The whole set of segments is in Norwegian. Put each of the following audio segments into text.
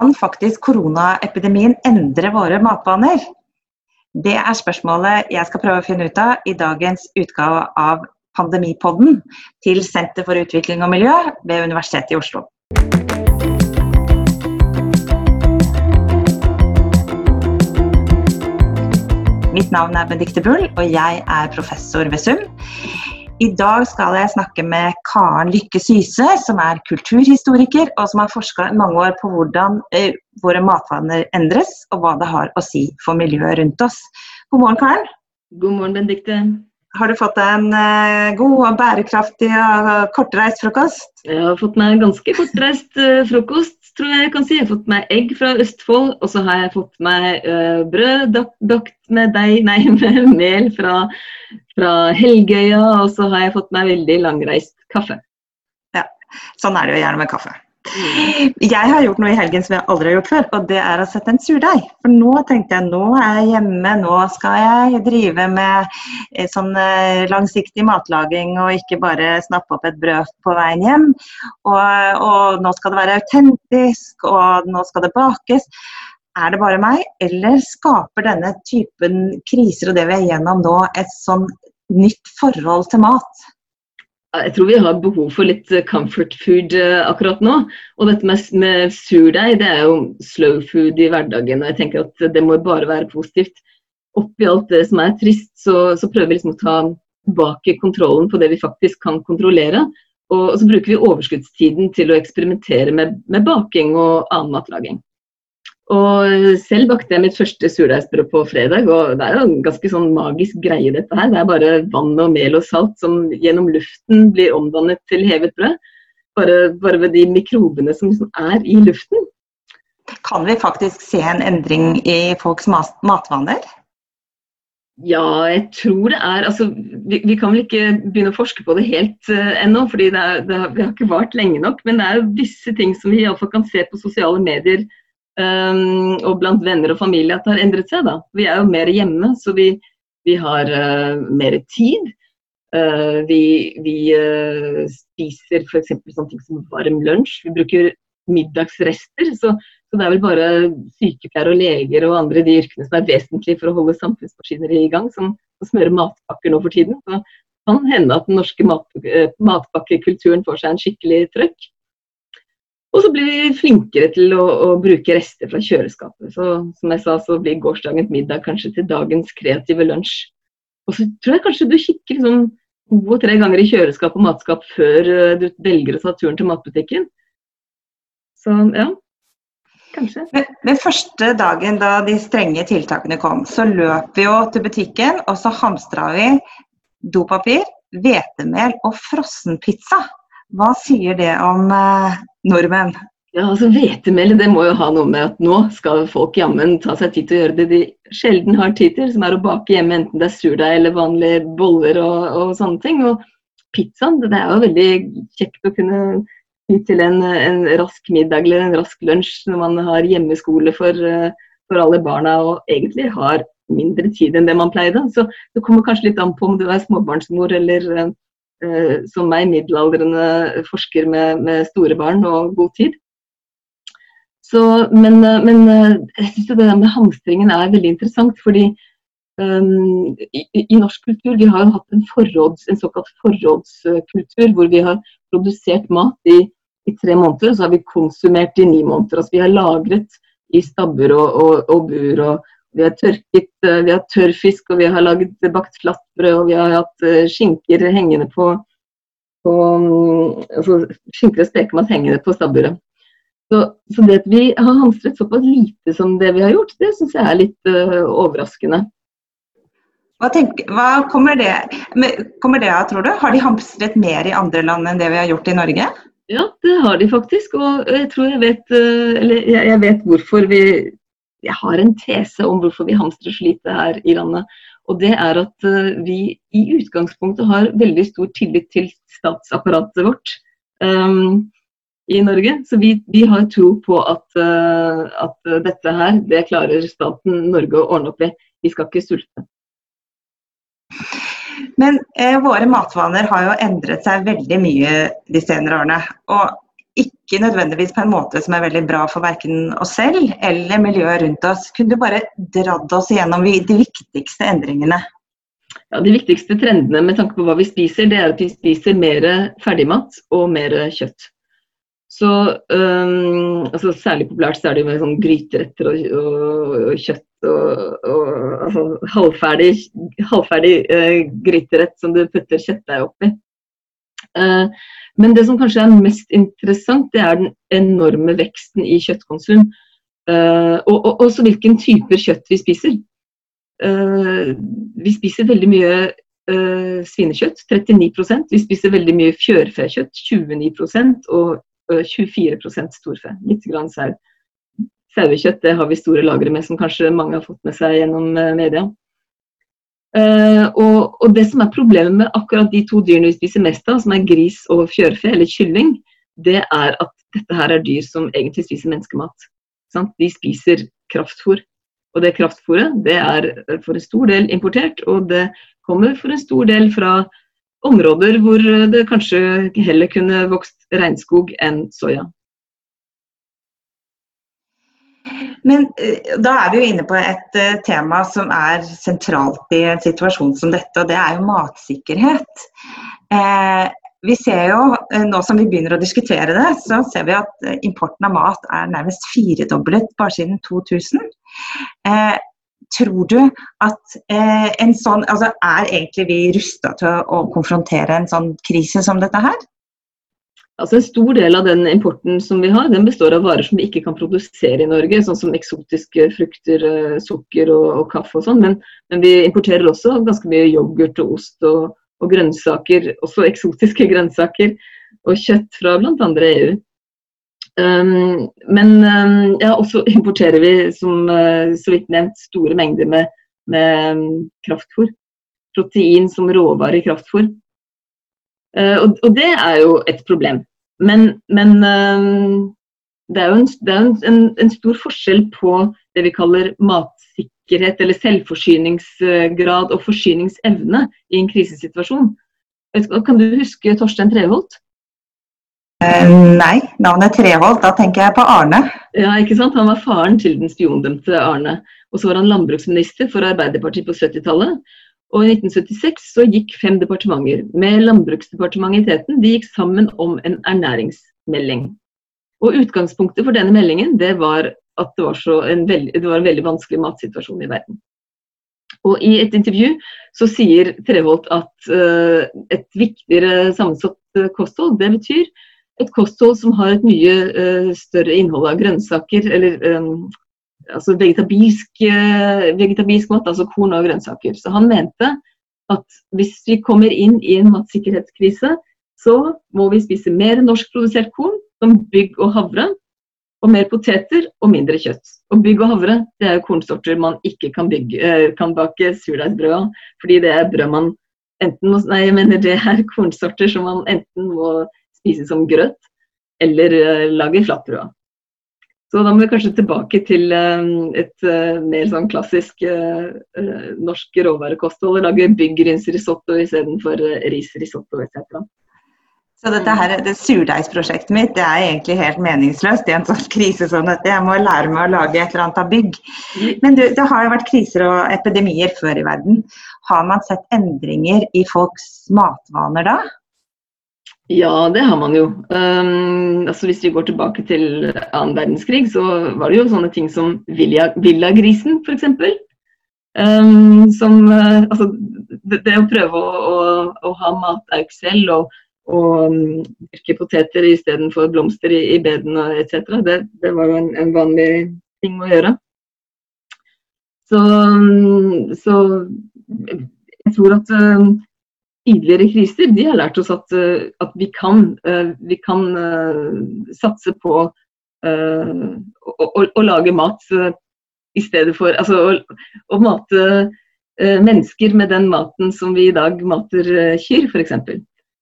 Kan faktisk koronaepidemien endre våre matvaner? Det er spørsmålet jeg skal prøve å finne ut av i dagens utgave av Pandemipodden til Senter for utvikling og miljø ved Universitetet i Oslo. Mitt navn er Benedicte Bull, og jeg er professor ved SUM. I dag skal jeg snakke med Karen Lykke Syse, som er kulturhistoriker, og som har forska mange år på hvordan eh, våre matvaner endres, og hva det har å si for miljøet rundt oss. God morgen, Karen. God morgen, Benedicte. Har du fått deg en eh, god og bærekraftig og kortreist frokost? Jeg har fått meg en ganske kortreist uh, frokost, tror jeg jeg kan si. Jeg har fått meg egg fra Østfold, og så har jeg fått meg uh, brød bakt med deig, nei, med mel fra, fra Helgøya, og så har jeg fått meg veldig langreist kaffe. Ja, sånn er det jo gjerne med kaffe. Jeg har gjort noe i helgen som jeg aldri har gjort før, og det er å sette en surdeig. For nå tenkte jeg nå er jeg hjemme, nå skal jeg drive med eh, sånn eh, langsiktig matlaging og ikke bare snappe opp et brød på veien hjem. Og, og nå skal det være autentisk, og nå skal det bakes. Er det bare meg, eller skaper denne typen kriser og det vi er gjennom nå, et sånn nytt forhold til mat? Jeg tror vi har behov for litt eh, comfort food uh, akkurat nå. Og dette med, med surdeig, det er jo slow food i hverdagen. Og jeg tenker at det må bare være positivt. Oppi alt det som er trist, så, så prøver vi liksom å ta tilbake kontrollen på det vi faktisk kan kontrollere. Og så bruker vi overskuddstiden til å eksperimentere med, med baking og annen matlaging. Og selv bakte jeg mitt første surdeigsbrød på fredag, og det er jo en ganske sånn magisk greie dette her. Det er bare vann og mel og salt som gjennom luften blir omdannet til hevet brød. Bare, bare ved de mikrobene som liksom er i luften. Kan vi faktisk se en endring i folks matvaner? Ja, jeg tror det er altså, vi, vi, kan vel ikke begynne å forske på det helt uh, ennå, fordi det, er, det har, vi har ikke vart lenge nok. Men det er jo visse ting som vi iallfall kan se på sosiale medier Um, og blant venner og familie at det har endret seg. da. Vi er jo mer hjemme, så vi, vi har uh, mer tid. Uh, vi, vi uh, spiser f.eks. sånne ting som varm lunsj. Vi bruker middagsrester. Så, så, det er vel bare sykepleiere og leger og andre de yrkene som er vesentlige for å holde samfunnsmaskineriet i gang, som, som smører matpakker nå for tiden. Så det kan hende at den norske mat, matpakkekulturen får seg en skikkelig trøkk. Og så blir vi flinkere til å, å, bruke rester fra kjøleskapet. Så som jeg sa, så blir gårsdagens middag kanskje til dagens kreative lunsj. Og så tror jeg kanskje du kikker sånn to tre ganger i kjøleskap og matskap før eh, du velger å ta turen til matbutikken. Så ja, kanskje. Den første dagen da de strenge tiltakene kom, så løp vi jo til butikken, og så hamstra vi dopapir, hvetemel og frossenpizza. Hva sier det om eh, nordmenn? Ja, altså Hvetemel det må jo ha noe med at nå skal folk jammen ta seg tid til å gjøre det de sjelden har tid til, som er å bake hjemme enten det er surdeig eller vanlige boller og, og, sånne ting. Og pizzaen, det er jo veldig kjekt å kunne ty til en, en, rask middag eller en rask lunsj når man har hjemmeskole for, eh, for alle barna og egentlig har mindre tid enn det man pleide. Så det kommer kanskje litt an på om du er småbarnsmor eller eh, som meg, middelaldrende forsker med, med, store barn og god tid. Så, men, eh, men eh, jeg syns det der med hamstringen er veldig interessant. fordi um, i, i, norsk kultur vi har jo hatt en, forråds, en såkalt forrådskultur hvor vi har produsert mat i, i, tre måneder, og så har vi konsumert i ni måneder. Altså, vi har lagret i stabber og, og, og bur og, vi har tørket, eh, vi har tørrfisk, og vi har lagd bakt flatbrød, og vi har hatt eh, skinker hengende på, på mm, altså Skinker og spekemat hengende på stabburet. Så, så, det at vi har hamstret såpass lite som det vi har gjort, det syns jeg er litt uh, overraskende. Hva, tenker, hva kommer, det, kommer det av, tror du? Har de hamstret mer i andre land enn det vi har gjort i Norge? Ja, det har de faktisk. Og jeg tror jeg vet, eller jeg vet hvorfor vi jeg har en tese om hvorfor vi hamstrer så lite her i landet. Og det er at uh, vi i utgangspunktet har veldig stor tillit til statsapparatet vårt um, i Norge. Så vi, vi, har tro på at, uh, at dette her, det klarer staten Norge å ordne opp i. Vi skal ikke sulte. Men eh, våre matvaner har jo endret seg veldig mye de senere årene. Og ikke nødvendigvis på en måte som er veldig bra for verken oss selv eller miljøet rundt oss. Kunne du bare dratt oss igjennom de viktigste endringene? Ja, De viktigste trendene med tanke på hva vi spiser, det er at vi spiser mer ferdigmat og mer kjøtt. Så um, altså Særlig populært så er det med sånn gryteretter og, og, og, kjøtt og, og altså, halvferdig, halvferdig uh, gryterett som du putter kjøttdeig oppi. Uh, men det som kanskje er mest interessant, det er den enorme veksten i kjøttkonsum. Uh, og, og, også hvilken typer kjøtt vi spiser. Uh, vi spiser veldig mye svinekjøtt, 39% Vi spiser veldig mye fjørfekjøtt, 29% og 24 storfe. Litt grann sau. Sauekjøtt det har vi store lagre med, som kanskje mange har fått med seg gjennom media. Uh, og, og, det som er problemet med akkurat de to dyrene vi spiser mest av, som er gris og fjørfe eller kylling, det er at dette her er dyr som egentlig spiser menneskemat. Sant? De spiser kraftfôr. Og det kraftfôret det er for en stor del importert, og det kommer for en stor del fra områder hvor det kanskje heller kunne vokst regnskog enn soya. Men eh, da er vi jo inne på et uh, tema som er sentralt i en situasjon som dette, og det er jo matsikkerhet. Eh, vi ser jo, eh, Nå som vi begynner å diskutere det, så ser vi at importen av mat er nærmest firedoblet bare siden 2000. Eh, tror du at eh, en sånn, altså Er egentlig vi rusta til å konfrontere en sånn krise som dette her? Altså En stor del av den importen som vi har, den består av varer som vi ikke kan produsere i Norge, sånn som eksotiske frukter, eh, sukker og, og kaffe og sånn. Men, men, vi importerer også ganske mye yoghurt og ost og, og, grønnsaker, også eksotiske grønnsaker, og kjøtt fra bl.a. EU. Um, men um, ja, også importerer vi, som uh, så vidt nevnt, store mengder med, med um, kraftfôr. Protein som råvare i kraftfôr. Uh, og, og, det er jo et problem. Men, men uh, det er jo, en, det er en, en, stor forskjell på det vi kaller matsikkerhet eller selvforsyningsgrad og forsyningsevne i en krisesituasjon. Kan du huske Torstein Treholt? Uh, nei, navnet Treholt, da tenker jeg på Arne. Ja, ikke sant? Han var faren til den spiondømte Arne. Og så var han landbruksminister for Arbeiderpartiet på 70-tallet. Og I 1976 så gikk fem departementer, med Landbruksdepartementet i teten, de gikk sammen om en ernæringsmelding. Og Utgangspunktet for denne meldingen det var at det var, en, veldig, det var en veldig vanskelig matsituasjon i verden. Og I et intervju så sier Treholt at uh, et viktigere sammensatt uh, kosthold, det betyr et kosthold som har et mye uh, større innhold av grønnsaker, eller um, altså vegetabilsk, eh, vegetabilsk mat, altså korn og grønnsaker. Så han mente at hvis vi kommer inn i en matsikkerhetskrise, så må vi spise mer norskprodusert korn, som bygg og havre, og mer poteter og mindre kjøtt. Og bygg og havre det er kornsorter man ikke kan, bygge, eh, kan bake surdeigsbrød av, fordi det er brød man enten må, nei, jeg mener det er kornsorter som man enten må spise som grøt eller uh, lage flatbrød av. Så da må vi kanskje tilbake til eh, et eh, mer sånn klassisk uh, norsk råvarekosthold lage byggrynsrisotto istedenfor risrisotto etc. Så dette her, det surdeigsprosjektet mitt det er egentlig helt meningsløst i en sånn krise som dette. Jeg må lære meg å lage et eller annet av bygg. Men du, det har jo vært kriser og epidemier før i verden. Har man sett endringer i folks matvaner da? Ja, det har man jo. Um, altså Hvis vi går tilbake til annen verdenskrig, så var det jo sånne ting som villagrisen, f.eks. Um, som uh, Altså, det, det, å prøve å, å, å ha matauk selv og, og um, dyrke poteter istedenfor blomster i, i bedene etc., det, det, var jo en, en, vanlig ting å gjøre. Så, um, så jeg tror at um, tidligere kriser de har lært oss at, eh, at vi kan, eh, vi kan uh, satse på å, å, å, lage mat i stedet for Altså å, å mate mennesker med den maten som vi i dag mater kyr, f.eks.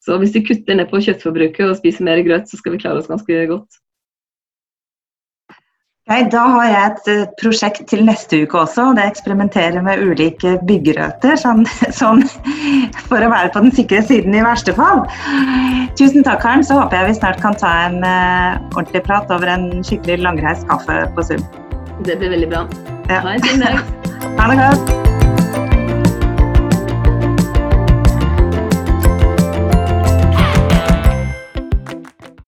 Så hvis vi kutter ned på kjøttforbruket og spiser mer grøt, så skal vi klare oss ganske godt. Nei, da har jeg et eh, prosjekt til neste uke også. Det eksperimenterer med ulike byggerøter. Sånn, sånn, for å være på den sikre siden i verste fall. Tusen takk, Karen. Så håper jeg vi snart kan ta en uh, ordentlig prat over en skikkelig langreist kaffe på Zoom. Det blir veldig bra. Ja. Ha en fin dag. Ha det godt.